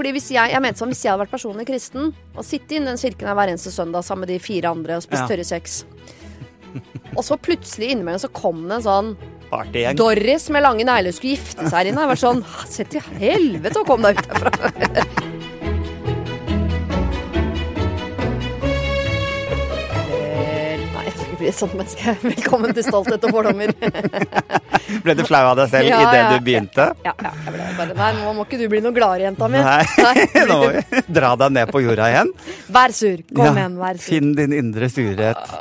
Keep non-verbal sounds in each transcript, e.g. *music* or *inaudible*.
fordi hvis jeg, jeg mente sånn, hvis jeg hadde vært personlig kristen og sittet i den kirken her hver eneste søndag sammen med de fire andre og spist Ja. tørre kjeks Og så plutselig innimellom så kom det en sånn Partygjeng. Doris med lange negler skulle gifte seg her inne. Jeg var sånn Se til helvete og kom deg ut herfra. Sånt menneske. *laughs* Velkommen til Stolthet og fordommer. *laughs* Ble du flau av deg selv Ja, idet ja, du begynte? Ja, ja, jeg ble bare Nei, nå må ikke du bli noe gladere, jenta mi. Nei, *laughs* nå må vi dra deg ned på jorda igjen. Vær sur. Kom Ja, igjen, vær sur. Finn din indre surhet.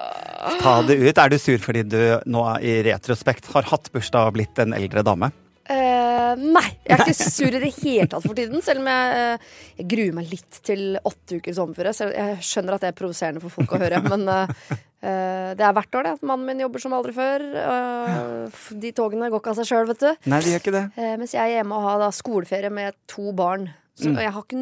Ta det ut. Er du sur fordi du nå i retrospekt har hatt bursdag og blitt en eldre dame? Uh, nei, jeg er ikke sur i det hele tatt for tiden. Selv om jeg, uh, jeg gruer meg litt til åtte uker sommerføre. Så Jeg skjønner at det er provoserende for folk å høre, men eh, det er hvert år det at mannen min jobber som aldri før. Eh, de togene går ikke av seg sjøl, vet du. Nei, de gjør ikke det. Eh, mens jeg er hjemme og har da skoleferie med to barn. Så Mm. jeg har ikke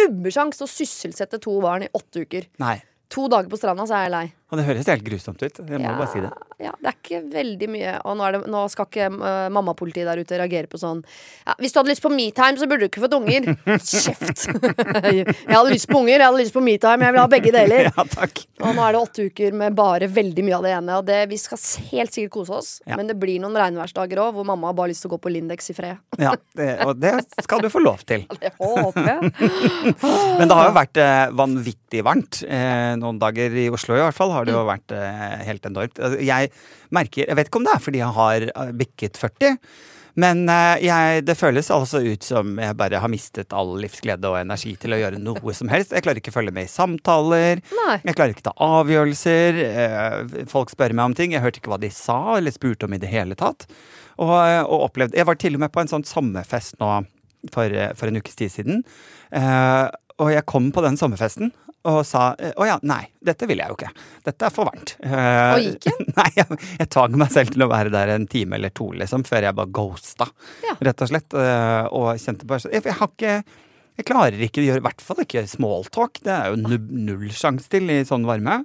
nubbesjans å sysselsette to barn i åtte uker. Nei. To dager på stranda, så er jeg lei. Og det høres helt grusomt ut. Jeg må bare si det. Ja, det er ikke veldig mye. Og nå, det, nå skal ikke uh, mammapolitiet der ute reagere på sånn ja, Hvis du hadde lyst på metime, så burde du ikke fått unger. *laughs* Kjeft! *laughs* jeg hadde lyst på unger, jeg hadde lyst på metime, jeg vil ha begge deler. *laughs* Ja, takk. Og nå er det åtte uker med bare veldig mye av det ene. Og det, vi skal helt sikkert kose oss, Ja. men det blir noen regnværsdager òg hvor mamma har bare lyst til å gå på Lindex i fred. Ja, det, og det skal du få lov til. Det håper jeg. Men det har jo vært eh, vanvittig varmt. Eh, noen dager i Oslo i hvert fall har det jo vært eh, helt enormt. Altså, Jeg merker Jeg vet ikke om det er fordi jeg har eh, bikket 40. Men eh, jeg, det føles altså ut som jeg bare har mistet all livsglede og energi til å gjøre noe som helst. Jeg klarer ikke å følge med i samtaler. Nei. Jeg klarer ikke å ta avgjørelser. Folk spør meg om ting. Jeg hørte ikke hva de sa eller spurte om i det hele tatt. Og, og opplevde Jeg var til og med på en sånn sommerfest nå for, for en ukes tid siden. Eh, og jeg kom på den sommerfesten og sa å ja, nei, dette vil jeg jo ikke. Dette er for varmt. Eh, Og gikk hun? *laughs* Nei, jeg, jeg tvang meg selv til å være der en time eller to, liksom, før jeg bare ghosta, Ja. rett og slett. eh, og kjente bare jeg, jeg har ikke jeg klarer ikke å gjøre, i hvert fall ikke smalltalk. Det er jo null, null sjanse til i sånn varme.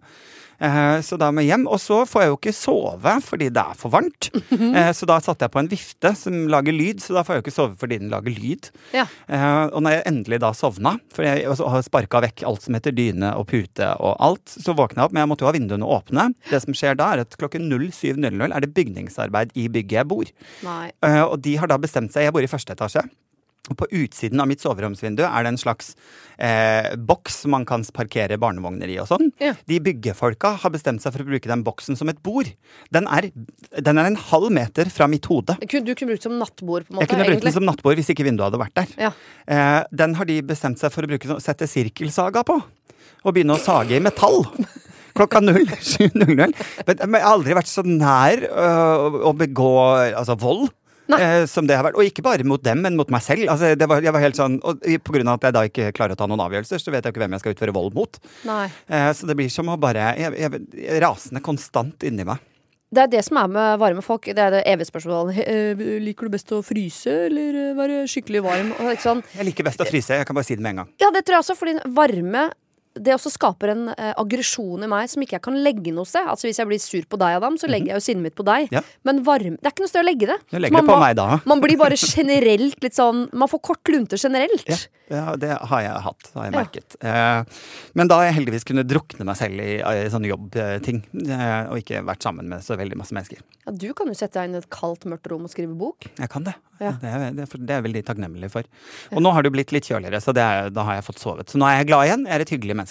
Eh, så da må jeg hjem. Og så får jeg jo ikke sove fordi det er for varmt. Eh, så da satte jeg på en vifte som lager lyd, så da får jeg jo ikke sove fordi den lager lyd. Ja. Eh, og når jeg endelig da sovna, for jeg har sparka vekk alt som heter dyne og pute og alt, så våkna jeg opp, men jeg måtte jo ha vinduene åpne. Det som skjer da, er at klokken 07.00 er det bygningsarbeid i bygget jeg bor. Nei. Og de har da bestemt seg Jeg bor i første etasje. På utsiden av mitt soveromsvindu er det en slags eh, boks man kan parkere barnevogner i og sånn. Ja. De byggefolka har bestemt seg for å bruke den boksen som et bord. Den er, den er en halv meter fra mitt hode. Du kunne brukt som nattbord, på en måte. Jeg kunne brukt den som nattbord hvis ikke vinduet hadde vært der. Ja. Eh, den har de bestemt seg for å bruke, sette sirkelsaga på. Og begynne å sage i metall. Klokka 07.00. *laughs* Men men jeg har aldri vært så nær øh, å begå altså, vold. Eh, som det har vært. Og ikke bare mot dem, men mot meg selv. Altså, det var, jeg var helt sånn, og av at jeg da ikke klarer å ta noen avgjørelser, så vet jeg ikke hvem jeg skal utføre vold mot. Eh, så det blir som å bare jeg, jeg, jeg, Rasende konstant inni meg. Det er det som er med varme folk. Det er det evige spørsmålet. Eh, Liker du best å fryse eller eh, være skikkelig varm? Sånn. Jeg liker best å fryse. Jeg kan bare si det med en gang. Ja, det tror jeg også, fordi varme det også skaper en eh, aggresjon i meg som ikke jeg kan legge noe sted. Altså Hvis jeg blir sur på deg, Adam, så legger jeg jo sinnet mitt på deg. Mhm. Ja. Men varme Det er ikke noe sted å legge det. Du man det på må- meg da. Man blir bare generelt litt sånn Man får kort lunte generelt. Ja, ja, det har jeg hatt, har jeg Ja. merket. Eh, men da har jeg heldigvis kunnet drukne meg selv i, i sånne jobbting. Eh, og ikke vært sammen med så veldig masse mennesker. Ja, du kan jo sette deg inn i et kaldt, mørkt rom og skrive bok. Jeg kan det. Ja. Det, er, det, er, det er jeg veldig takknemlig for. Og nå har det blitt litt kjøligere, så det er, da har jeg fått sovet. Så nå er jeg glad igjen. Jeg er et hyggelig menneske.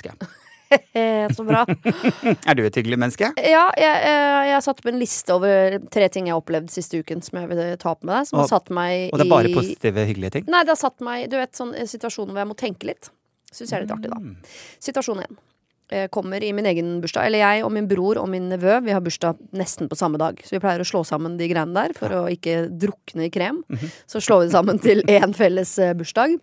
Eh, *laughs* så bra. *laughs* Er du et hyggelig menneske? Ja, jeg, jeg, jeg satte opp en liste over tre ting jeg har opplevd siste uken som jeg vil ta opp med deg. Som Og- har satt meg Og det er bare i positive, hyggelige ting? Nei, det har satt meg Du vet, sånn situasjoner hvor jeg må tenke litt. Syns jeg er litt artig, da. Mm. Situasjon én. Kommer i min egen bursdag. Eller jeg og min bror og min nevø Vi har bursdag nesten på samme dag. Så vi pleier å slå sammen de greiene der for å ikke drukne i krem. Mhm. Så slår vi det sammen til én felles eh, bursdag.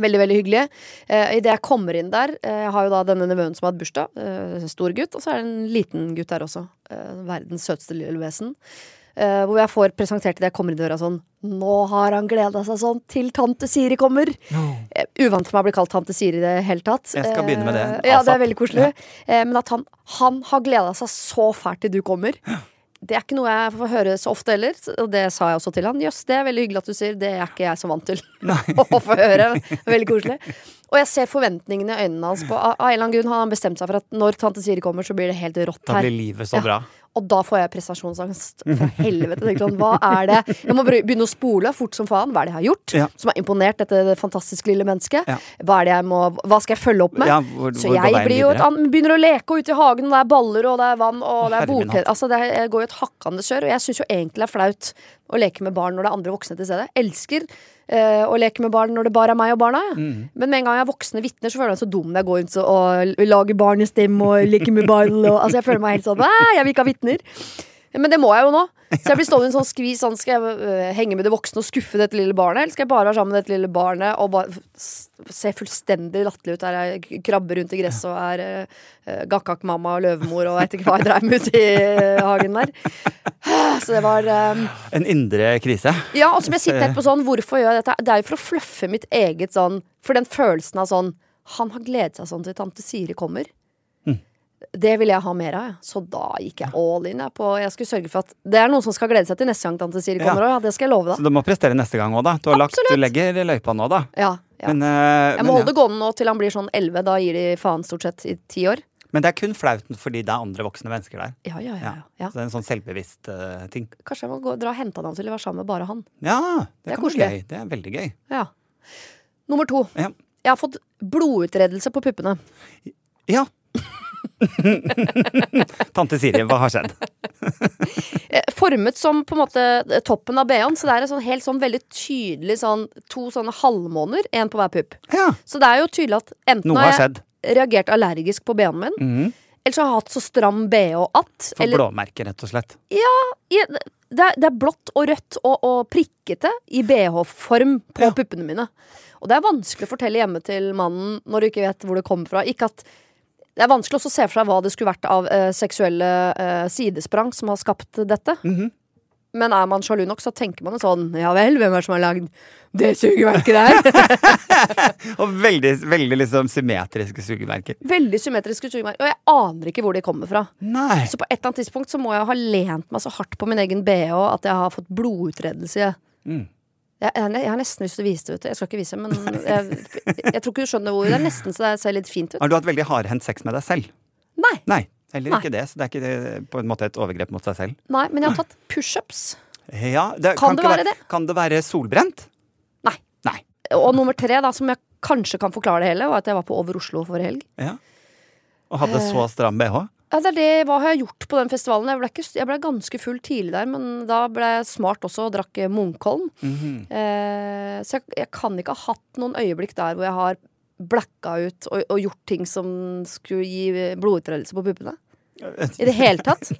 Veldig, veldig hyggelig. Eh, Idet jeg kommer inn der eh, Jeg har jo da denne nevøen som har hatt bursdag. Eh, stor gutt. Og så er det en liten gutt der også. Eh, verdens søteste lille vesen. Eh, hvor jeg får presentert idet jeg kommer inn døra sånn Nå har han gleda seg sånn til tante Siri kommer! Eh, uvant for meg å bli kalt tante Siri i det hele tatt. Jeg skal begynne med det Eh, Ja, det er veldig koselig. Eh, men at han, han har gleda seg så fælt til du kommer. Det er ikke noe jeg får høre så ofte heller, og det sa jeg også til han. Jøss, det er veldig hyggelig at du sier. Det er ikke jeg så vant til *laughs* å få høre. Veldig koselig. Og jeg ser forventningene i øynene hans på Av en eller annen grunn har han bestemt seg for at når tante Siri kommer, så blir det helt rått her. Da blir livet så Ja. Og da får jeg prestasjonsangst. Fra helvete. Sånn, hva er det? Jeg må begynne å spole fort som faen. Hva er det jeg har gjort Ja. som har imponert dette fantastiske lille mennesket? Ja. Hva, må, hva skal jeg følge opp med? Ja, hvor- så hvor går jeg et, begynner å leke og ute i hagen, og det er baller, og det er vann, og det er bordtennis. Altså, det er, går jo et hakkende kjør, og jeg syns jo egentlig det er flaut å leke med barn når det er andre voksne til stede. Elsker eh, å leke med barn når det bare er meg og barna. Ja. Mm. Men med en gang jeg har voksne vitner, så føler jeg meg så dum når jeg går rundt og, og lager barnestemme og leker med barn. Og, altså, jeg føler meg helt sånn Jeg vil ikke ha vitner. Men det må jeg jo nå. Så jeg blir stående i en sånn skvis. Sånn, skal jeg øh, henge med de voksne og skuffe dette lille barnet? Eller skal jeg bare være sammen med dette lille barnet og bare se fullstendig latterlig ut der jeg krabber rundt i gresset og er uh, gakkak-mamma og løvemor og vet ikke hva jeg dreiv med ute i øh, hagen der. Så det var øh, En indre krise. Ja, og så må jeg sitte etterpå sånn Hvorfor gjør jeg dette? Det er jo for å fluffe mitt eget sånn For den følelsen av sånn Han har gledet seg sånn til tante Siri kommer. Det vil jeg ha mer av, ja. Så da gikk jeg all in. Jeg, på, jeg skulle sørge for at Det er noen som skal glede seg til neste gang tante Siri Ja. kommer òg. Ja, det skal jeg love deg. Så du må prestere neste gang òg, da. Du, har lagt, du legger løypa nå, da. Ja, ja. Men, uh, Jeg men, må holde ja. det gående nå til han blir sånn 11. Da gir de faen stort sett i ti år. men det er kun flaut fordi det er andre voksne mennesker der. Ja, ja, ja. Ja. ja. ja. Så det er en sånn selvbevisst uh, ting. Kanskje jeg må gå, dra og hente han til å være sammen med bare han. Ja, det, Det er koselig. gøy. Det er veldig gøy. Ja. Nummer to. Ja. Jeg har fått blodutredelse på puppene. ja. *laughs* Tante Siri, hva har skjedd? *laughs* Eh, Formet som på en måte toppen av BH-en, så det er en sånn helt sånn veldig tydelig sånn To sånne halvmåner, én på hver pupp. Ja, Så det er jo tydelig at enten noe har jeg reagert allergisk på BH-en min, -hmm. eller så har jeg hatt så stram BH at For eller, blåmerker, rett og slett. Ja, det, er, det er blått og rødt og, og prikkete i BH-form på Ja. puppene mine. Og det er vanskelig å fortelle hjemme til mannen når du ikke vet hvor det kommer fra. Ikke at det er vanskelig også å se for seg hva det skulle vært av eh, seksuelle eh, sidesprang som har skapt dette. Mhm. Men er man sjalu nok, så tenker man jo sånn Ja vel, hvem er det som har lagd det sugeverket der? *laughs* Og veldig, veldig liksom symmetriske sugemerker. Veldig symmetriske sugemerker. Og jeg aner ikke hvor de kommer fra. Nei. Så på et eller annet tidspunkt så må jeg ha lent meg så hardt på min egen BH at jeg har fått blodutredelse. Mm. Jeg, jeg, jeg har nesten lyst til å vise det ut. Jeg skal ikke vise, det, men *laughs* jeg, jeg tror ikke du skjønner hvor. Det er nesten så det ser litt fint ut. Har du hatt veldig hardhendt sex med deg selv? Nei, Nei. Heller Nei. ikke det. Så det er ikke på en måte et overgrep mot seg selv. nei, men jeg har *clears throat* tatt pushups. Ja, det, Kan det være det? Kan det være solbrent? Nei. Nei. Og nummer tre, da, som jeg kanskje kan forklare det hele, var at jeg var på Over Oslo forrige helg. Ja. Og hadde Eh. så stram bh? Ja, det er det, Hva har jeg gjort på den festivalen? Jeg ble, ikke, jeg ble ganske full tidlig der, men da ble jeg smart også og drakk Munkholm. Munkholm. -hmm. Eh, så jeg, jeg kan ikke ha hatt noen øyeblikk der hvor jeg har blacka ut og, og gjort ting som skulle gi blodutredelse på puppene. *laughs* I det hele tatt.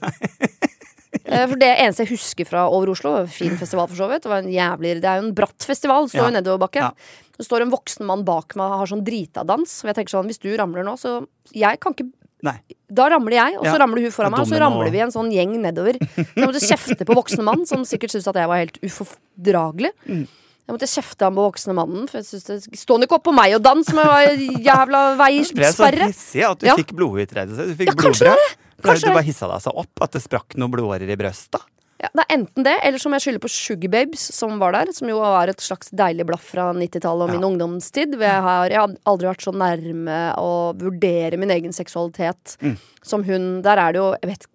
Eh, For det eneste jeg husker fra Over Oslo, fin festival for så vidt, det, var en jævlig, det er jo en bratt festival, står jo Ja. nedoverbakke. Ja. Det står en voksen mann bak meg og har sånn dritadans. Og jeg tenker sånn, hvis du ramler nå, så Jeg kan ikke Nei. da ramler jeg, og så Ja. ramler hun foran meg, og så ramler vi en sånn gjeng nedover. Så jeg måtte kjefte på voksne mann, som sikkert syntes at jeg var helt ufordragelig. Mm. Jeg måtte kjefte ham på voksne mannen, for jeg synes det Stå ikke opp på meg og dans med jævla veisperre! hissig at du Ja. fikk blodutredelse. Du fikk Ja, kanskje blodbrød. det. Kanskje Du bare hissa deg så opp at det sprakk noen blodårer i brøstet. Ja, det er enten det, eller så må jeg skylde på Sugar Babes, som var der. Som jo var et slags deilig blaff fra 90-tallet og min Ja. ungdomstid. hvor Jeg har, jeg har aldri vært så nærme å vurdere min egen seksualitet Mm. som hun. Der er det jo jeg vet,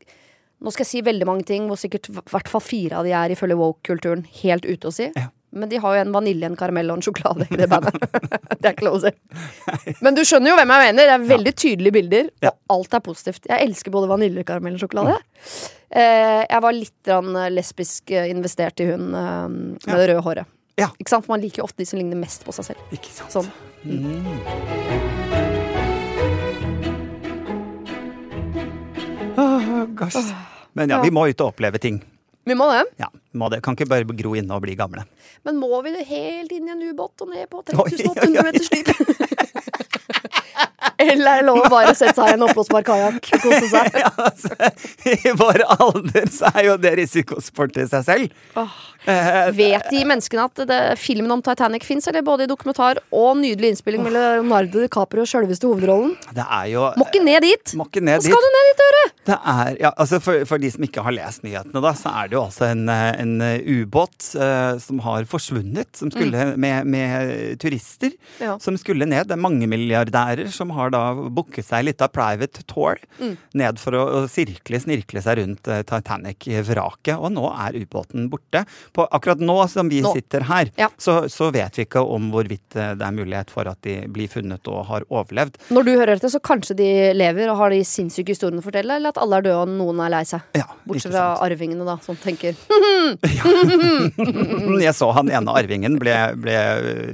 Nå skal jeg si veldig mange ting, hvor sikkert i hvert fall fire av de er ifølge woke-kulturen helt ute å si. Ja. Men de har jo en vanilje, en karamell og en sjokolade i det *laughs* bandet. det er si. Men du skjønner jo hvem jeg mener. Det er veldig tydelige bilder, og alt er positivt. Jeg elsker både vanilje, karamell og sjokolade. Eh, jeg var litt eh, lesbisk eh, investert i hun eh, med Ja. det røde håret. Ja. Ikke sant? For man liker jo ofte de som ligner mest på seg selv. Ikke sant? Sånn. Åh, Oh. Men ja, vi må ut og oppleve ting. Vi må det. Ja, må det. Kan ikke bare gro inne og bli gamle. Men må vi det helt inn i en ubåt og ned på Oi, oi, 3800 oi. meters *laughs* dyp? Eller er det lov å bare sette seg i en oppblåsbar kajakk og kose seg? *laughs* Ja, altså, I vår alder så er jo det risikosport i seg selv. Åh, Vet de menneskene at det, filmen om Titanic fins, eller både i dokumentar og nydelig innspilling med Leonardo DiCaprio sjølveste hovedrollen? Det er jo Må ikke ned dit! Må ikke ned Hva skal dit. du ned dit og gjøre? Det er, ja, altså for, for de som ikke har lest nyhetene, da, så er det jo altså en, eh, en eh, ubåt uh, som har forsvunnet, som skulle med, med turister Mm. Ja. som skulle ned. Det er mange milliardærer som har da booket seg litt av private tour Mm. ned for å, å sirkle, snirkle seg rundt eh, Titanic-vraket. Og nå er ubåten borte. På, akkurat nå som vi Nå. sitter her, Ja. så, så vet vi ikke om hvorvidt eh, det er mulighet for at de blir funnet og har overlevd. Når du hører dette, så kanskje de lever og har de sinnssyke historiene å fortelle, eller at alle er døde og noen er lei seg. Ja, Bortsett fra arvingene, da, som tenker *laughs* *laughs* Jeg så han ene arvingen ble, ble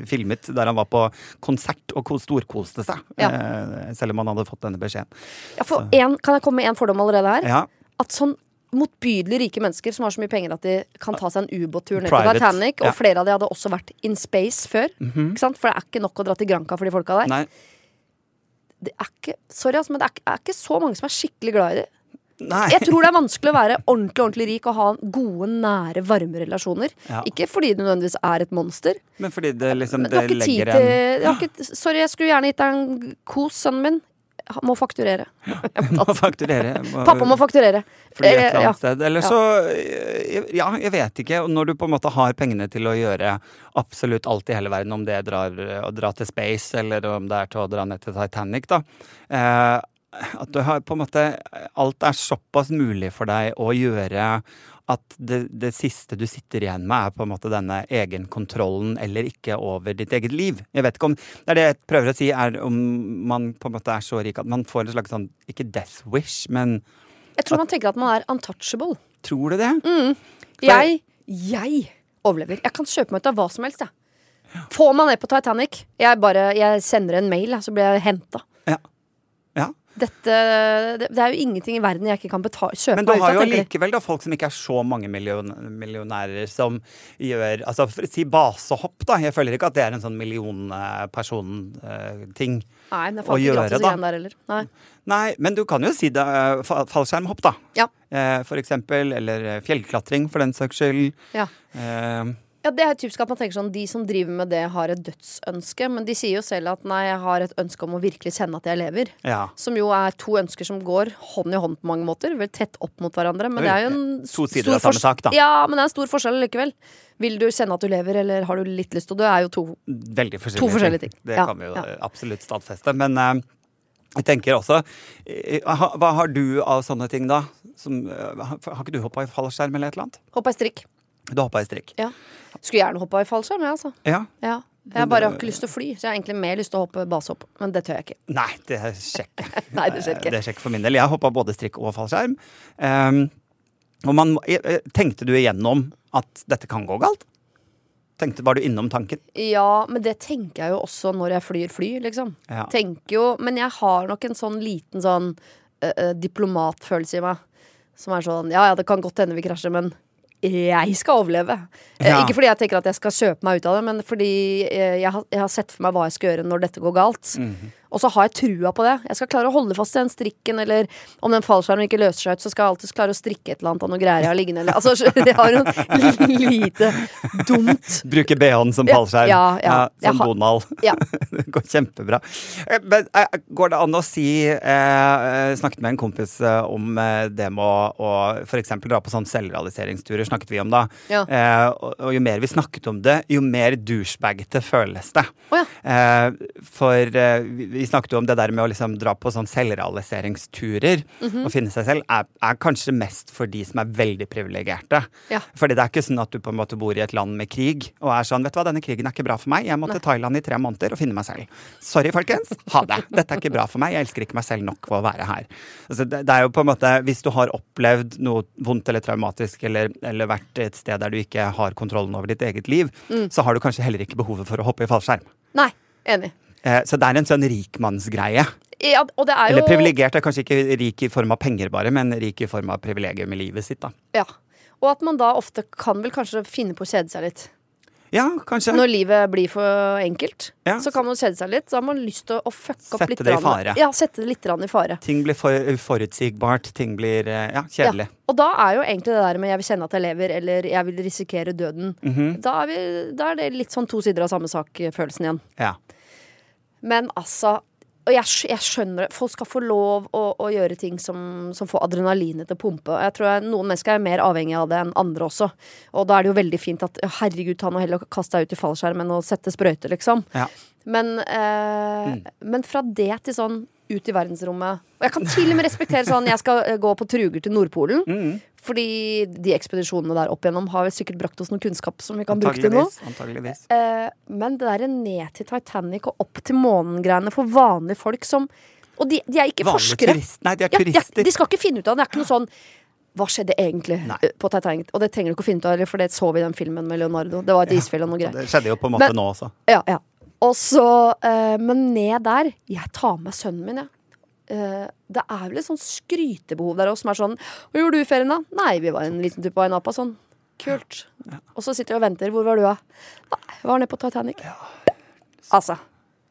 filmet der han var på konsert og storkoste seg. Ja. Eh, selv om han hadde fått denne beskjeden. ja, en, Kan jeg komme med en fordom allerede her? Ja, At sånn motbydelig rike mennesker som har så mye penger at de kan ta seg en ubåttur ned til Titanic, og ja. flere av de hadde også vært in space før. ikke sant? For det er ikke nok å dra til Granca for de folka der. nei, Det er ikke, sorry, altså, men det er, er ikke så mange som er skikkelig glad i det. Nei. Jeg tror det er vanskelig å være ordentlig ordentlig rik og ha gode, nære, varme relasjoner. Ja. Ikke fordi du nødvendigvis er et monster. Men fordi det liksom det tid legger en jeg ikke, Sorry, jeg skulle gjerne gitt deg en kos, sønnen min. Må fakturere. *laughs* Må fakturere. må- *laughs* Pappa må fakturere. Fordi et Eh, eller ja. annet sted. Eller så eh, Ja, jeg vet ikke. Når du på en måte har pengene til å gjøre absolutt alt i hele verden, om det drar å dra til space, eller om det er til å dra ned til Titanic, da. Eh, at du har på en måte Alt er såpass mulig for deg å gjøre at det, det siste du sitter igjen med, er på en måte denne egenkontrollen eller ikke over ditt eget liv. Jeg vet ikke om Det er det jeg prøver å si, er om man på en måte er så rik at man får en slags sånn Ikke death wish, men Jeg tror man tenker at man er untouchable. Tror du det? Jeg, jeg overlever. Jeg kan kjøpe meg ut av hva som helst, jeg. Få meg ned på Titanic. Jeg bare, jeg sender en mail, så blir jeg henta. Ja. ja. Dette, det, det er jo ingenting i verden jeg ikke kan betale, kjøpe Men du har jo likevel da folk som ikke er så mange million, millionærer som gjør Altså for å si basehopp, da. Jeg føler ikke at det er en sånn millionperson-ting. Jeg å gjøre, da. der. Nei. Nei, men du kan jo si det. eh, Fallskjermhopp, da. Ja. Eh, For eksempel. Eller eh, fjellklatring, for den saks skyld. Ja. Eh, Ja, Det er typisk at man tenker sånn De som driver med det, har et dødsønske. Men de sier jo selv at nei, jeg har et ønske om å virkelig kjenne at jeg lever. ja. Som jo er to ønsker som går hånd i hånd på mange måter. Vel tett opp mot hverandre. Men det er jo en To sider stor av samme sak, da. Ja, men det er en stor forskjell likevel. Vil du kjenne at du lever, eller har du litt lyst til dø? Er jo to Veldig forskjellige, To forskjellige ting. Det Ja, kan vi jo ja. absolutt stadfeste. Men uh, jeg tenker også uh, Hva har du av sånne ting, da? Som, uh, har, har ikke du hoppa i fallskjerm eller et eller annet? Hoppa i strikk. Du hoppa i strikk. Ja. Skulle gjerne hoppa i fallskjerm, jeg, altså. Ja. Ja. Jeg bare har ikke lyst til å fly, så jeg har egentlig mer lyst til å hoppe basehopp. Men det tør jeg ikke. Nei, det skjer ikke. *laughs* Nei, det. Det skjer ikke for min del. Jeg hoppa både strikk og fallskjerm. Um, og man, eh, eh, tenkte du igjennom at dette kan gå galt? Tenkte, var du innom tanken? Ja, men det tenker jeg jo også når jeg flyr fly, liksom. Ja. Tenker jo, Men jeg har nok en sånn liten sånn uh, diplomatfølelse i meg. Som er sånn Ja, ja, det kan godt hende vi krasjer, men jeg skal overleve. Eh, Ja. Ikke fordi jeg tenker at jeg skal kjøpe meg ut av det, men fordi eh, jeg, har, jeg har sett for meg hva jeg skal gjøre når dette går galt. Mhm. Og så har jeg trua på det. Jeg skal klare å holde fast i den strikken, eller om den fallskjermen ikke løser seg ut, så skal jeg alltid klare å strikke et eller annet av noe greier jeg har liggende. Eller, altså, *laughs* jeg har jo lite dumt. Bruke BH-en som fallskjerm? ja, ja. ja. som Donald. Ja. *laughs* det går kjempebra. Eh, Men eh, går det an å si eh, Jeg snakket med en kompis eh, om eh, det med å, å f.eks. dra på sånn selvrealiseringsturer, snakket vi om da. Ja. Eh, og, og jo mer vi snakket om det, jo mer douchebagete føles det. Oh, ja. Eh, for eh, vi, vi snakket jo om det der med å liksom dra på sånn selvrealiseringsturer Mhm. og finne seg selv, er, er kanskje mest for de som er veldig privilegerte. Ja. Fordi det er ikke sånn at du på en måte bor i et land med krig og er sånn Vet du hva, denne krigen er ikke bra for meg. Jeg må til Thailand i tre måneder og finne meg selv. Sorry, folkens. Ha det. Dette er ikke bra for meg. Jeg elsker ikke meg selv nok for å være her. Altså, det, det er jo på en måte Hvis du har opplevd noe vondt eller traumatisk eller, eller vært et sted der du ikke har kontrollen over ditt eget liv, Mm. så har du kanskje heller ikke behovet for å hoppe i fallskjerm. Nei, enig. Eh, så det er en sånn rikmannsgreie. Ja, og det er jo Eller privilegert er kanskje ikke rik i form av penger bare, men rik i form av privilegium i livet sitt, da. Ja. Og at man da ofte kan vel kanskje finne på å kjede seg litt. Ja, kanskje. Når livet blir for enkelt, Ja. så kan man kjede seg litt. Så har man lyst til å fucke opp Sette litt. det i fare. Ja, sette det litt i fare. Ting blir for uforutsigbart, ting blir eh, ja, kjedelig. Ja. Og da er jo egentlig det der med 'jeg vil kjenne at jeg lever', eller 'jeg vil risikere døden', Mhm. da, er vi, da er det litt sånn to sider av samme sak-følelsen igjen. Ja. Men altså Og jeg, jeg skjønner det. Folk skal få lov å, å gjøre ting som, som får adrenalinet til å pumpe. Og Jeg tror jeg, Noen mennesker er mer avhengig av det enn andre også. Og da er det jo veldig fint at herregud, ta nå heller å kast deg ut i fallskjermen og sette sprøyter, liksom. Ja. Men, eh, men fra det til sånn ut i verdensrommet Og jeg kan til og med respektere sånn Jeg skal eh, gå på truger til Nordpolen. Mm. Fordi de ekspedisjonene der opp igjennom har sikkert brakt oss noe kunnskap som vi kan bruke til noe. Antageligvis. Eh, men det derre ned til Titanic og opp til månen-greiene for vanlige folk som Og de, de er ikke Vanlige forskere. turist- Nei, de er Ja, turister. de, de skal ikke finne ut av det. Det er ikke noe sånn hva skjedde egentlig Nei. på Titanic? Og det trenger du ikke å finne ut av, for det så vi i den filmen med Leonardo. Det var et isfjell og noe greier. Det skjedde jo på en måte Men- nå også. Ja, ja. Og så, eh, men ned der Jeg tar med sønnen min, jeg. Eh, det er vel et sånn skrytebehov der også, som er sånn Hva gjorde du i ferien, da? Nei, vi var en liten tur på Ainapa. Sånn. Kult. Og så sitter vi og venter. Hvor var du, da? Nei, jeg var nede på Titanic. Altså.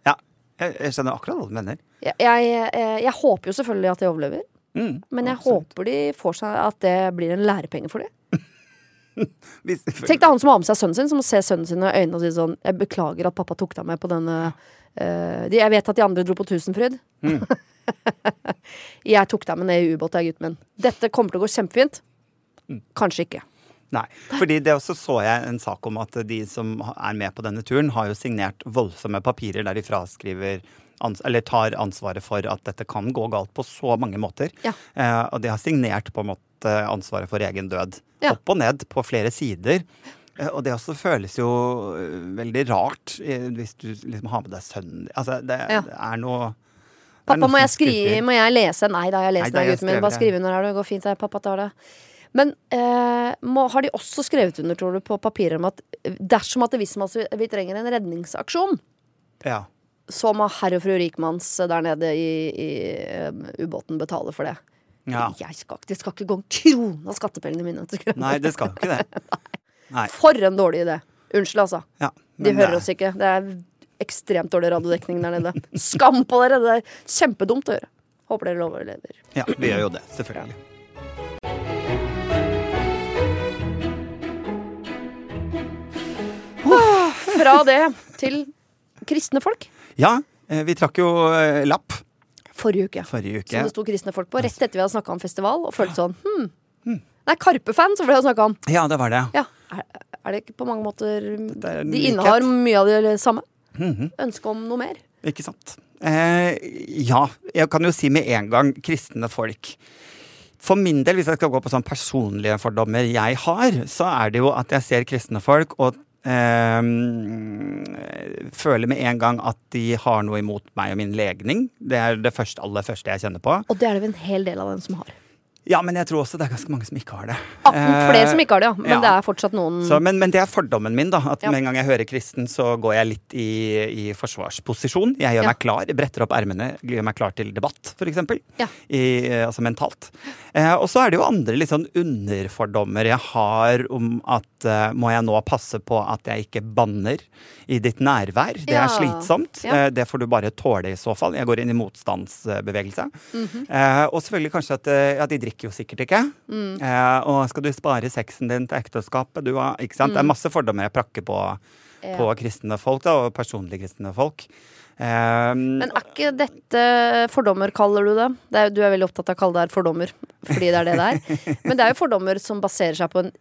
Ja, jeg, jeg skjønner akkurat hva du mener. Jeg, jeg, eh, jeg håper jo selvfølgelig at de overlever. Mm, Men jeg absolutt. håper de får seg at det blir en lærepenge for dem. *laughs* Tenk deg han som har med seg sønnen sin, som må se sønnen sin i øynene og si sånn Jeg beklager at pappa tok deg med på denne uh, de, Jeg vet at de andre dro på Tusenfryd. Mm. *laughs* *laughs* jeg tok deg med ned i ubåt, jeg, gutten min. Dette kommer til å gå kjempefint. Mm. Kanskje ikke. Nei, fordi det også så jeg en sak om at de som er med på denne turen, har jo signert voldsomme papirer der de fraskriver eller tar ansvaret for at dette kan gå galt på så mange måter. Ja. Eh, og de har signert på en måte ansvaret for egen død. Ja. Opp og ned på flere sider. Eh, og det også føles jo eh, veldig rart eh, hvis du liksom har med deg sønnen Altså, det, Ja. det er noe Pappa, må jeg, skrive, må jeg lese? Nei da, jeg da, den, gutten min. Bare skriv under her, det går fint. det, Pappa tar det. Men eh, må, har de også skrevet under, tror du, på papiret om at dersom at det visste at vi trenger en redningsaksjon, Ja. så må herr og fru Rikmanns der nede i, i um, ubåten betale for det. ja. Jeg skal, det skal ikke gå en krone av skattepengene mine. til *laughs* grunn. Nei, det skal ikke det. For en dårlig idé. Unnskyld, altså. Ja, De hører det- oss ikke. Det er ekstremt dårlig radiodekning der nede. Skam på dere! Det er kjempedumt å gjøre. Håper dere overlever. Ja, vi gjør jo det, selvfølgelig. Fra det til kristne folk. Ja, eh, vi trakk jo eh, lapp Forrige uke. forrige uke. Som det sto kristne folk på. Rett etter vi hadde snakka om festival, og følte sånn hm. Nei, Karpe-fan, som vi hadde snakka om. Ja, det var det. Ja, er, er det ikke på mange måter er De innehar mye av det samme. Mhm, Ønske om noe mer. Ikke sant. Eh, ja, jeg kan jo si med en gang kristne folk. For min del, hvis jeg skal gå på sånn personlige fordommer jeg har, så er det jo at jeg ser kristne folk og eh, føler med en gang at de har noe imot meg og min legning. Det er det første, aller første jeg kjenner på. Og det er det vel en hel del av dem som har. Ja, men jeg tror også det er ganske mange som ikke har det. Ah, flere som ikke har det, ja. Men ja. det er fortsatt noen Så, men, men det er fordommen min, da. At Ja. med en gang jeg hører kristen, så går jeg litt i, i forsvarsposisjon. Jeg gjør Ja. meg klar, bretter opp ermene, gjør meg klar til debatt, f.eks. Ja. Altså mentalt. Eh, og så er det jo andre litt sånn underfordommer jeg har om at eh, må jeg nå passe på at jeg ikke banner i ditt nærvær. Det er slitsomt. Eh, det får du bare tåle i så fall. Jeg går inn i motstandsbevegelse. Mhm. eh, og selvfølgelig kanskje at eh, ja, de drikker jo sikkert ikke. Mm. Eh, og skal du spare sexen din til ekteskapet? Du har, ikke sant? Det er masse fordommer jeg prakker på, Mm. Ja. på kristne folk, da, og personlig kristne folk. Eh, Men er ikke dette fordommer, kaller du det? det er, du er veldig opptatt av å kalle det her fordommer, fordi det er det det er. *laughs* Men det er jo fordommer som baserer seg på en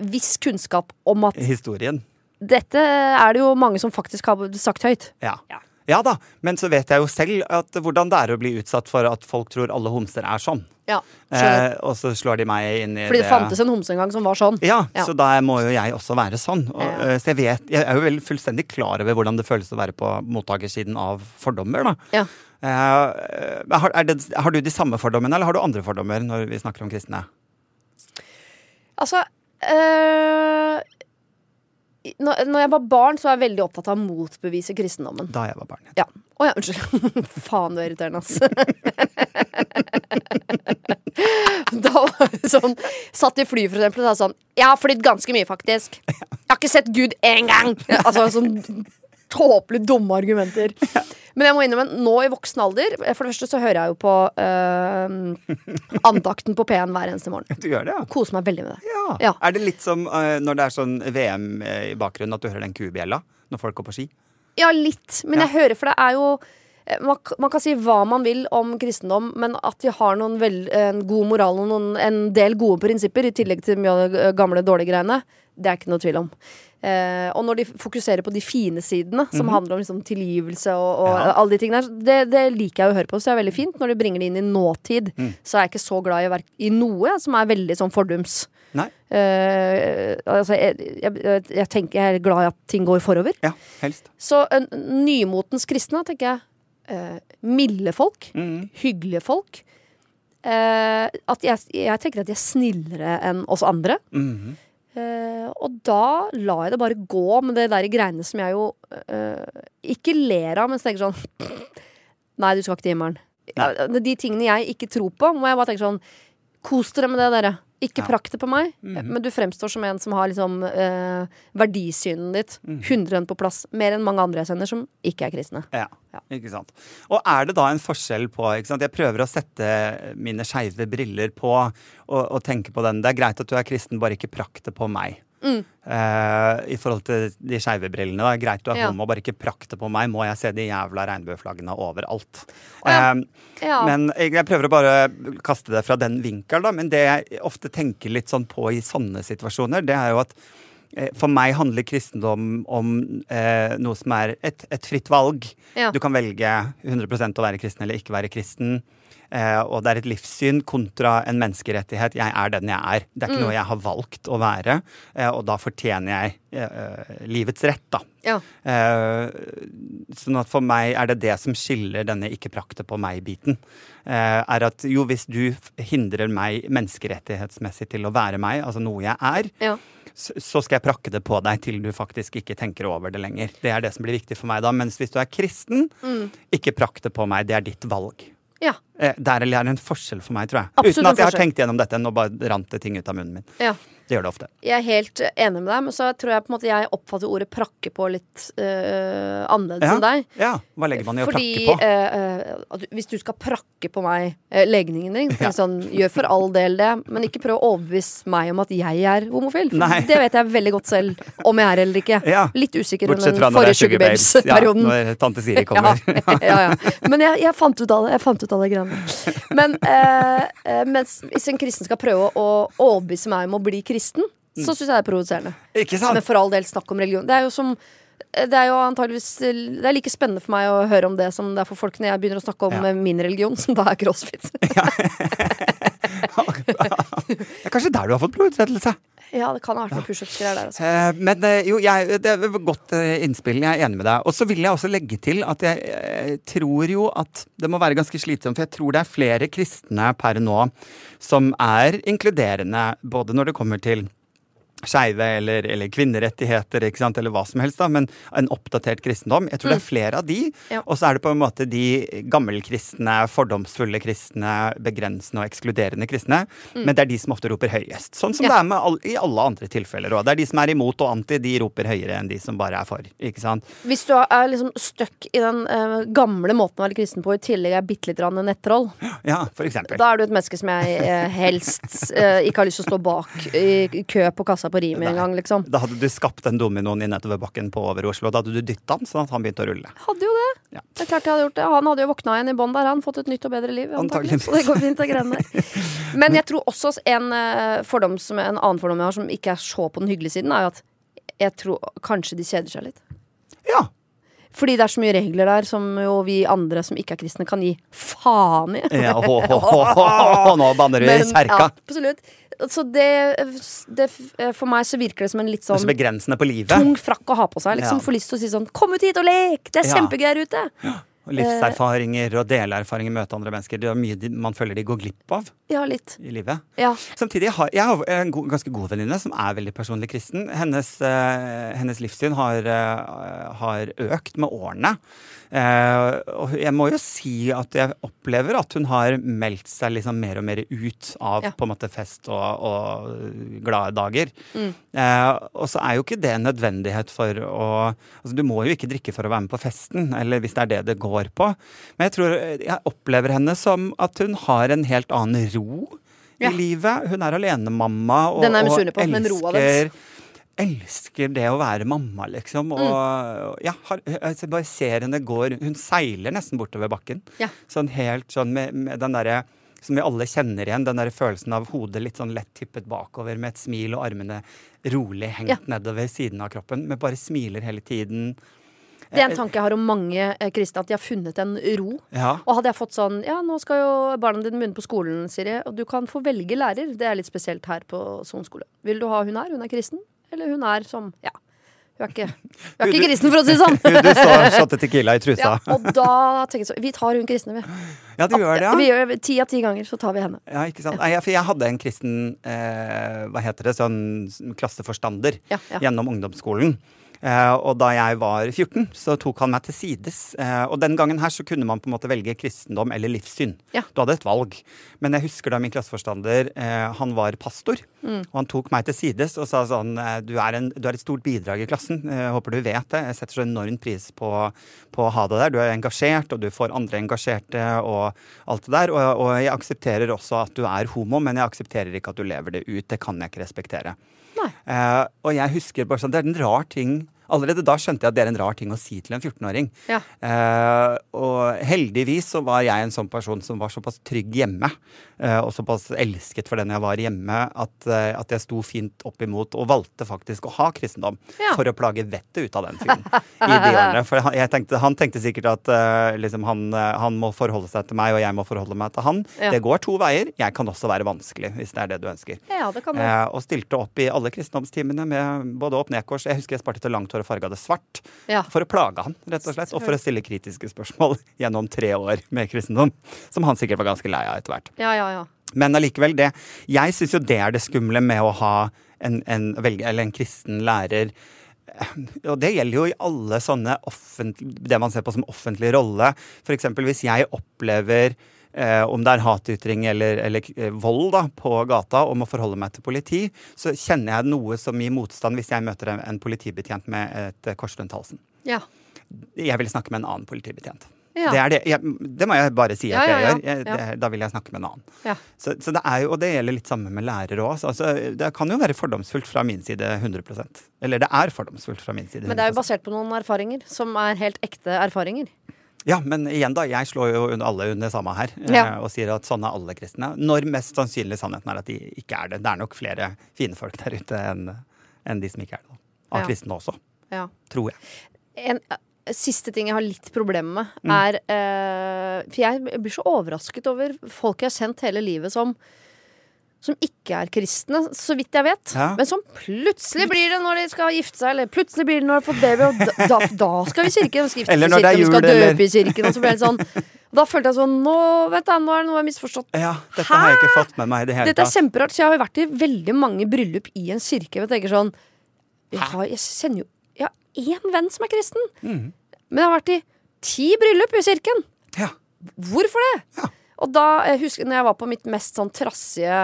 viss kunnskap om at historien. dette er det jo mange som faktisk har sagt høyt. Ja. Ja. Ja da, men så vet jeg jo selv at hvordan det er å bli utsatt for at folk tror alle homser er sånn. Ja. Eh, og så slår de meg inn i Fordi det fantes en homse en gang som var sånn. Ja, Ja. så da må jo jeg også være sånn. Og, Ja. eh, Så jeg vet, jeg er jo vel fullstendig klar over hvordan det føles å være på mottakersiden av fordommer, da. Ja. Eh, har, det, har du de samme fordommene, eller har du andre fordommer når vi snakker om kristne? Altså øh, når, når jeg var barn, så var jeg veldig opptatt av å motbevise kristendommen. Da jeg var barn. Ja. Å ja, unnskyld. *laughs* Faen, du er irriterende, ass. *laughs* Da var det sånn Satt i fly, for eksempel, og sa sånn Jeg har flydd ganske mye, faktisk. Jeg har ikke sett Gud én gang! Altså sånn tåpelig dumme argumenter. *laughs* Men jeg må innrømme, nå i voksen alder For det første så hører jeg jo på uh, andakten på P1 hver eneste morgen. Du gjør det, ja? Koser meg veldig med det. ja. Ja. Er det litt som uh, når det er sånn VM i bakgrunnen, at du hører den kubjella når folk går på ski? Ja, litt. Men jeg hører, for det er jo eh, man, man kan si hva man vil om kristendom, men at de har noen vel, en god moral og noen, en del gode prinsipper, i tillegg til mye av de gamle, dårlige greiene, det er ikke noe tvil om. Eh, og når de fokuserer på de fine sidene, som handler om liksom, tilgivelse og, og. Ja. alle de tingene der, det, det liker jeg å høre på, så det er veldig fint. Når de bringer det inn i nåtid, Mm. så er jeg ikke så glad i, i noe som er veldig sånn fordums. Eh, altså, jeg, jeg, jeg, tenker jeg er glad i at ting går forover. Ja, helst. Så en, nymotens kristne, tenker jeg. Eh, milde folk. Mm. Hyggelige folk. Eh, at jeg, jeg tenker at de er snillere enn oss andre. Mhm. Eh, og da la jeg det bare gå med det der greiene som jeg jo uh, ikke ler av, men tenker sånn Nei, du skal ikke til himmelen. Ja, de tingene jeg ikke tror på, må jeg bare tenke sånn Kos dere med det, dere. Ikke Ja. prakt det på meg. Mhm. Men du fremstår som en som har liksom eh, verdisynet ditt. 100 på plass. Mer enn mange andre jeg sender som ikke er kristne. Ja, Ja. ikke sant. Og er det da en forskjell på ikke sant? Jeg prøver å sette mine skeive briller på og, og tenke på den. Det er greit at du er kristen, bare ikke prakt det på meg. Mm. Eh, I forhold til de skeive brillene. Da. Greit du er Ja. homo, bare ikke prakt det på meg. Må jeg se de jævla regnbueflaggene overalt. Ja. Uh, Ja. Men jeg, jeg prøver å bare kaste det fra den vinkel, da. Men det jeg ofte tenker litt sånn på i sånne situasjoner, det er jo at eh, for meg handler kristendom om eh, noe som er et, et fritt valg. Du kan velge 100% å være kristen eller ikke være kristen. Eh, og det er et livssyn kontra en menneskerettighet. Jeg er den jeg er. Det er ikke Mm. noe jeg har valgt å være, eh, og da fortjener jeg eh, livets rett, da. Ja. Eh, sånn at for meg er det det som skiller denne ikke prakte på meg-biten. Eh, er at jo, hvis du hindrer meg menneskerettighetsmessig til å være meg, altså noe jeg er, Ja. så, så skal jeg prakke det på deg til du faktisk ikke tenker over det lenger. Det er det som blir viktig for meg da. Mens hvis du er kristen, Mm. ikke prakk det på meg. Det er ditt valg. Ja. Eh, der er det en forskjell for meg, tror jeg. Absolutt Uten at jeg har tenkt gjennom dette. Nå bare rant det ting ut av munnen min. ja. Det gjør det ofte. Jeg er helt enig med deg, men så tror jeg på en måte jeg oppfatter ordet prakke på litt øh, annerledes Ja. enn deg. Ja, Hva legger man i å Fordi prakke på? du- hvis du skal prakke på meg øh, legningen din, Ja. sånn, gjør for all del det, men ikke prøv å overbevise meg om at jeg er homofil. Nei. det vet jeg veldig godt selv om jeg er eller ikke. Ja. Litt usikker under den forrige Sugar Babes-perioden. når tante Siri kommer. *laughs* Ja, ja, ja. Men jeg, jeg fant ut av det. Jeg fant ut av det greiene. Men eh, eh, mens hvis en kristen skal prøve å overbevise meg om å bli kristen, så syns jeg det er provoserende. Men for all del, snakk om religion. Det er jo som det er jo antageligvis Det er like spennende for meg å høre om det som det er for folk når jeg begynner å snakke om Ja. eh, min religion, som da er crossfit. *laughs* Det er kanskje der du har fått blodutrettelse. Ja, det kan ha vært noen pushups-greier der, altså. Eh, Men eh, jo, jeg, det er godt eh, innspill. Jeg er enig med deg. Og så vil jeg også legge til at jeg eh, tror jo at det må være ganske slitsomt, for jeg tror det er flere kristne per nå som er inkluderende, både når det kommer til skeive eller, eller kvinnerettigheter, eller hva som helst, da, men en oppdatert kristendom. Jeg tror det er flere av de. Ja. Og så er det på en måte de gammelkristne, fordomsfulle kristne, begrensende og ekskluderende kristne. Men det er de som ofte roper høyest. Sånn som Ja. det er all, i alle andre tilfeller òg. Det er de som er imot og anti, de roper høyere enn de som bare er for. Ikke sant? Hvis du er liksom stuck i den uh, gamle måten å være kristen på, i tillegg er bitte litt nettroll, Ja, for eksempel. da er du et menneske som jeg uh, helst uh, ikke har lyst til å stå bak i i kø på kassa på rimet engang, en gang, liksom. Da hadde du skapt en dominoen i nedoverbakken på over Oslo. Da hadde du dytta han sånn at han begynte å rulle. Hadde jo det. Ja. Det er klart jeg hadde gjort det. Han hadde jo våkna igjen i bånn der, han. Fått et nytt og bedre liv. antagelig. Så *laughs* det går fint, det greiene der. *laughs* Men jeg tror også en eh, fordom som en annen fordom jeg har, som ikke er så på den hyggelige siden, er jo at jeg tror kanskje de kjeder seg litt. Ja. Fordi det er så mye regler der som jo vi andre som ikke er kristne, kan gi faen i. ja ho, ho, ho, ho, *laughs* nå banner du i kjerka serka. Ja, absolutt. Så det, det For meg så virker det som en litt sånn begrensende på livet. tung frakk å ha på seg. Liksom Ja. Får lyst til å si sånn 'Kom ut hit og lek! Det er Ja. kjempegøy her ute!' Og livserfaringer og delerfaringer, møte andre mennesker. Det er mye man føler de går glipp av Ja, litt. i livet. Ja. Samtidig har jeg har en go ganske god venninne som er veldig personlig kristen. Hennes, uh, hennes livssyn har, uh, har økt med årene. Eh, og jeg må jo si at jeg opplever at hun har meldt seg liksom mer og mer ut av Ja. på en måte fest og, og glade dager. Mm. Eh, og så er jo ikke det en nødvendighet for å Altså du må jo ikke drikke for å være med på festen, eller hvis det er det det går på. Men jeg tror jeg opplever henne som at hun har en helt annen ro Ja. i livet. Hun er alenemamma og, Den er og misunnelig men roa elsker Elsker det å være mamma, liksom. Og Mm. ja, har, altså bare ser henne går Hun seiler nesten bortover bakken. Ja. Sånn helt sånn med, med den derre som vi alle kjenner igjen, den der følelsen av hodet litt sånn lett tippet bakover med et smil og armene rolig hengt Ja. nedover siden av kroppen. Men bare smiler hele tiden. Det er en tanke jeg har om mange eh, kristne, at de har funnet en ro. Ja. Og hadde jeg fått sånn Ja, nå skal jo barna dine begynne på skolen, Siri, og du kan få velge lærer. Det er litt spesielt her på Son skole. Vil du ha hun her? Hun er kristen? Eller hun er som Ja. Hun er ikke, hun er ikke kristen, for å si det sånn. *laughs* Du så shotte tequila i trusa. Ja, og da tenker jeg så Vi tar hun kristne, vi. Ja, du gjør det, ja. Vi gjør Ti av ti ganger så tar vi henne. Ja, ikke sant? Nei, for jeg hadde en kristen eh, hva heter det, sånn klasseforstander Ja, ja. gjennom ungdomsskolen. Eh, og da jeg var 14, så tok han meg til sides. Eh, og den gangen her så kunne man på en måte velge kristendom eller livssyn. Ja. Du hadde et valg. Men jeg husker da min klasseforstander, eh, han var pastor. Mm. Og han tok meg til sides og sa sånn du er, en, du er et stort bidrag i klassen. Jeg håper du vet det. Jeg setter så enorm pris på, på å ha det der. Du er engasjert, og du får andre engasjerte og alt det der. Og, og jeg aksepterer også at du er homo, men jeg aksepterer ikke at du lever det ut. Det kan jeg ikke respektere. Eh, og jeg husker bare sånn, Det er en rar ting Allerede da skjønte jeg at det er en rar ting å si til en 14-åring. Ja. Eh, og heldigvis så var jeg en sånn person som var såpass trygg hjemme, eh, og såpass elsket for den jeg var hjemme, at, eh, at jeg sto fint opp imot og valgte faktisk å ha kristendom Ja. for å plage vettet ut av den fyren i de årene. For tenkte, han tenkte sikkert at eh, liksom han, eh, han må forholde seg til meg, og jeg må forholde meg til han. Ja. Det går to veier. Jeg kan også være vanskelig, hvis det er det du ønsker. Ja, det kan du. Eh, og stilte opp i alle kristendomstimene med både opp nedkors. Jeg husker jeg sparte til langt hår og farge det svart. Ja. For å plage han, rett og slett. Og for å stille kritiske spørsmål *laughs* gjennom tre år med kristendom. Som han sikkert var ganske lei av etter hvert. Ja, ja, ja. Men allikevel, det Jeg syns jo det er det skumle med å ha en, en, velge, eller en kristen lærer. Og det gjelder jo i alle sånne det man ser på som offentlig rolle. F.eks. hvis jeg opplever eh, om det er hatytring eller, eller eh, vold da, på gata, og må forholde meg til politi, så kjenner jeg noe som gir motstand hvis jeg møter en, en politibetjent med et eh, kors rundt halsen. ja. Jeg vil snakke med en annen politibetjent. Ja. Det, er det, jeg, det må jeg bare si at Ja, ja, jeg gjør. Jeg, Ja. det, da vil jeg snakke med en annen. Ja. Så, så det er jo, og det gjelder litt samme med lærere òg. Altså, det kan jo være fordomsfullt fra min side 100% Eller det er fordomsfullt fra min side 100%. Men det er jo basert på noen erfaringer som er helt ekte erfaringer. Ja, men igjen da, jeg slår jo alle under samme her eh, Ja. og sier at sånn er alle kristne. Når mest sannsynlig sannheten er at de ikke er det. Det er nok flere fine folk der ute enn en de som ikke er det. da. Av Ja. kristne også, Ja. tror jeg. En eh, siste ting jeg har litt problemer med, Mm. er eh, For jeg blir så overrasket over folk jeg har kjent hele livet som som ikke er kristne, så vidt jeg vet. Ja. Men som plutselig blir det når de skal gifte seg, eller plutselig blir det når de har fått baby, og da, da, skal vi i kirken. Vi skal gifte oss i når det kirken, vi skal jul, eller- døpe i kirken. Og så ble det sånn og Da følte jeg sånn Nå, vet jeg, nå er det noe jeg har misforstått. Ja, dette har jeg ikke fått med meg det hele Dette er kjemperart, så jeg har vært i veldig mange bryllup i en kirke. Jeg tenker sånn Jeg, har, jeg kjenner jo Jeg har én venn som er kristen. Mm. Men jeg har vært i ti bryllup i kirken. Ja. Hvorfor det? Ja. Og da, jeg husker når jeg var på mitt mest sånn trassige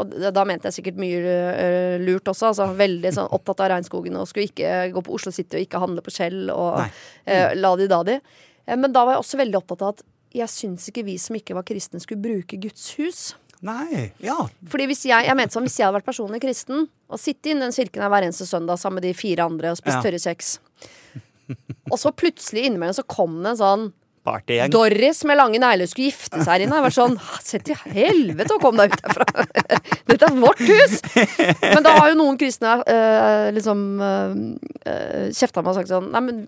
Og da da mente jeg sikkert mye øh, lurt også. Altså Veldig sånn opptatt av regnskogen og skulle ikke gå på Oslo City og ikke handle på Skjell og eh, la-di-da-di. Eh, men da var jeg også veldig opptatt av at jeg syns ikke vi som ikke var kristne, skulle bruke Guds hus. Nei, ja. Fordi hvis jeg, jeg mente sånn, hvis jeg hadde vært personlig kristen og sittet i den kirken hver eneste søndag sammen med de fire andre og spist Ja. tørre kjeks Og så plutselig innimellom så kom det en sånn Partygjeng. Doris med lange negler skulle gifte seg her inne. Jeg var sånn Se til helvete og kom deg ut herfra! *laughs* Dette er vårt hus! Men da har jo noen kristne eh, liksom eh, kjefta meg og sagt sånn Nei, men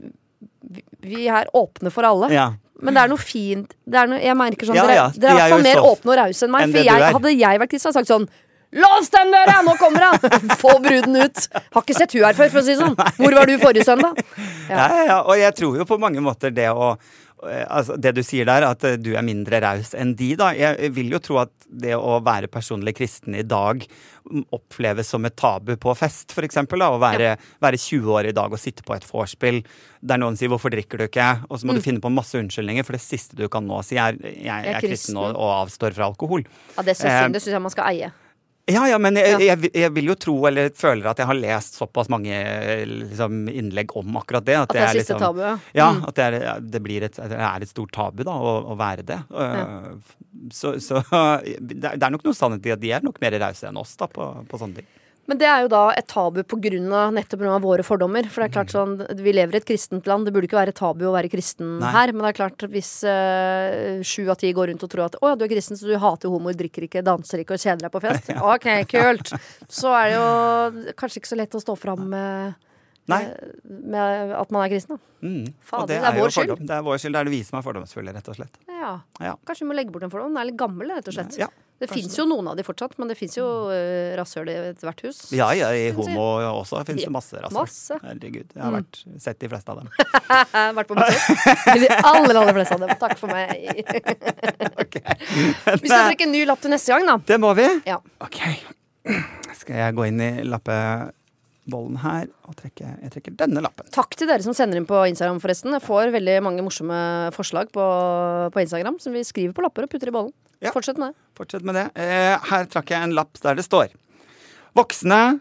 vi- er åpne for alle. Ja. Men det er noe fint det er noe, Jeg merker sånn Ja, Dere, ja, dere de er i jo mer åpne og rause enn meg. enn For jeg, hadde jeg vært kristen, hadde jeg sagt sånn Lås den døra! Nå kommer han! *laughs* Få bruden ut! Har ikke sett hun her før, for å si det sånn. *laughs* Hvor var du forrige søndag? Ja. Ja, ja, Og jeg tror jo på mange måter det å eh, altså, det du sier der, at eh, du er mindre raus enn de, da. Jeg vil jo tro at det å være personlig kristen i dag mm, oppleves som et tabu på fest, for eksempel. Da. Å være, være 20 år i dag og sitte på et vorspiel der noen sier 'hvorfor drikker du ikke?' Og så må du finne på masse unnskyldninger, for det siste du kan nå si er 'jeg, er kristen og, og avstår fra alkohol'. Ja, det syns Eh, jeg, jeg man skal eie. Ja, ja, men jeg, jeg, jeg vil jo tro, eller føler at jeg har lest såpass mange liksom, innlegg om akkurat det. At det er siste liksom, tabu, ja. Ja, Mm. at det er, det blir et, det er et stort tabu da, å, å være det. Ja. Så, så *laughs* det er nok noe sannhet i at de er nok mer rause enn oss da, på, på sånne ting. Men det er jo da et tabu av, nettopp pga. våre fordommer. For det er klart sånn, Vi lever i et kristent land, det burde ikke være tabu å være kristen Nei. her. Men det er klart, hvis eh, sju av ti går rundt og tror at å ja, du er kristen, så du hater homoer, drikker ikke, danser ikke og kjeder deg på fest. *laughs* Ok, kult. Så er det jo kanskje ikke så lett å stå fram med, Nei. med at man er kristen. da. Mm. Fader, det, det er er vår skyld. Det er vår skyld. Det er det vi som er fordomsfulle, rett og slett. Ja. Ja. Kanskje vi må legge bort en fordom. Den er litt gammel, rett og slett. Ja, det fins jo noen av de fortsatt, men det fins jo uh, rasshøl i ethvert hus. Ja, ja, i homo også finnes det masse rasshøl. masse. Herregud. Jeg har Mm. vært, sett de fleste av dem. *laughs* Vært på besøk. De aller, aller fleste av dem. Takk for meg. *laughs* *laughs* Vi skal trekke en ny lapp til neste gang, da. Det må vi. Ja. Ok. Skal jeg gå inn i lappebollen her og trekke Jeg trekker denne lappen. Takk til dere som sender inn på Instagram, forresten. Jeg får veldig mange morsomme forslag på, på Instagram som vi skriver på lapper og putter i bollen. Ja. Fortsett med det. Fortsett med det. Eh, her trakk jeg en lapp der det står Voksne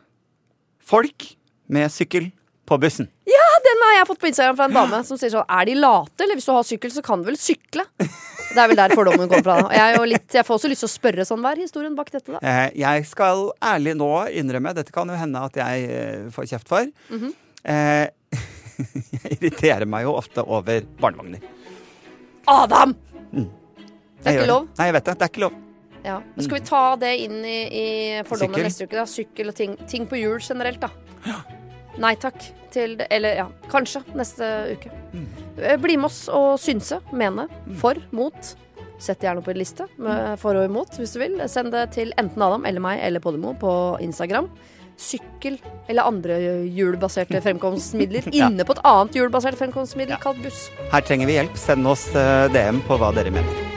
folk med sykkel på bussen. Ja, Den har jeg fått på Instagram fra en dame som sier sånn Er de late, eller hvis du har sykkel, så kan du vel sykle? Det er vel der fordommen kommer fra. Jeg, jo litt, jeg får også lyst til å spørre sånn, hva er historien bak dette, da? Eh, jeg skal ærlig nå innrømme, dette kan jo hende at jeg eh, får kjeft for Mhm. eh, *laughs* Jeg irriterer meg jo ofte over barnevogner. Adam! Jeg Det er ikke lov. Nei, jeg vet det. Det er ikke lov. Ja. Men skal vi ta det inn i, i fordommen Sykkel. neste uke? da? Sykkel og ting, ting på hjul generelt, da. Nei takk til det. Eller ja, kanskje neste uke. Mm. Bli med oss og synse, mene, for, mot. Sett gjerne på en liste med for og imot, hvis du vil. Send det til enten Adam eller meg eller Podimo på Instagram. Sykkel eller andre hjulbaserte *laughs* fremkomstmidler Ja. inne på et annet hjulbasert fremkomstmiddel Ja. kalt buss. Her trenger vi hjelp. Send oss eh, DM på hva dere mener.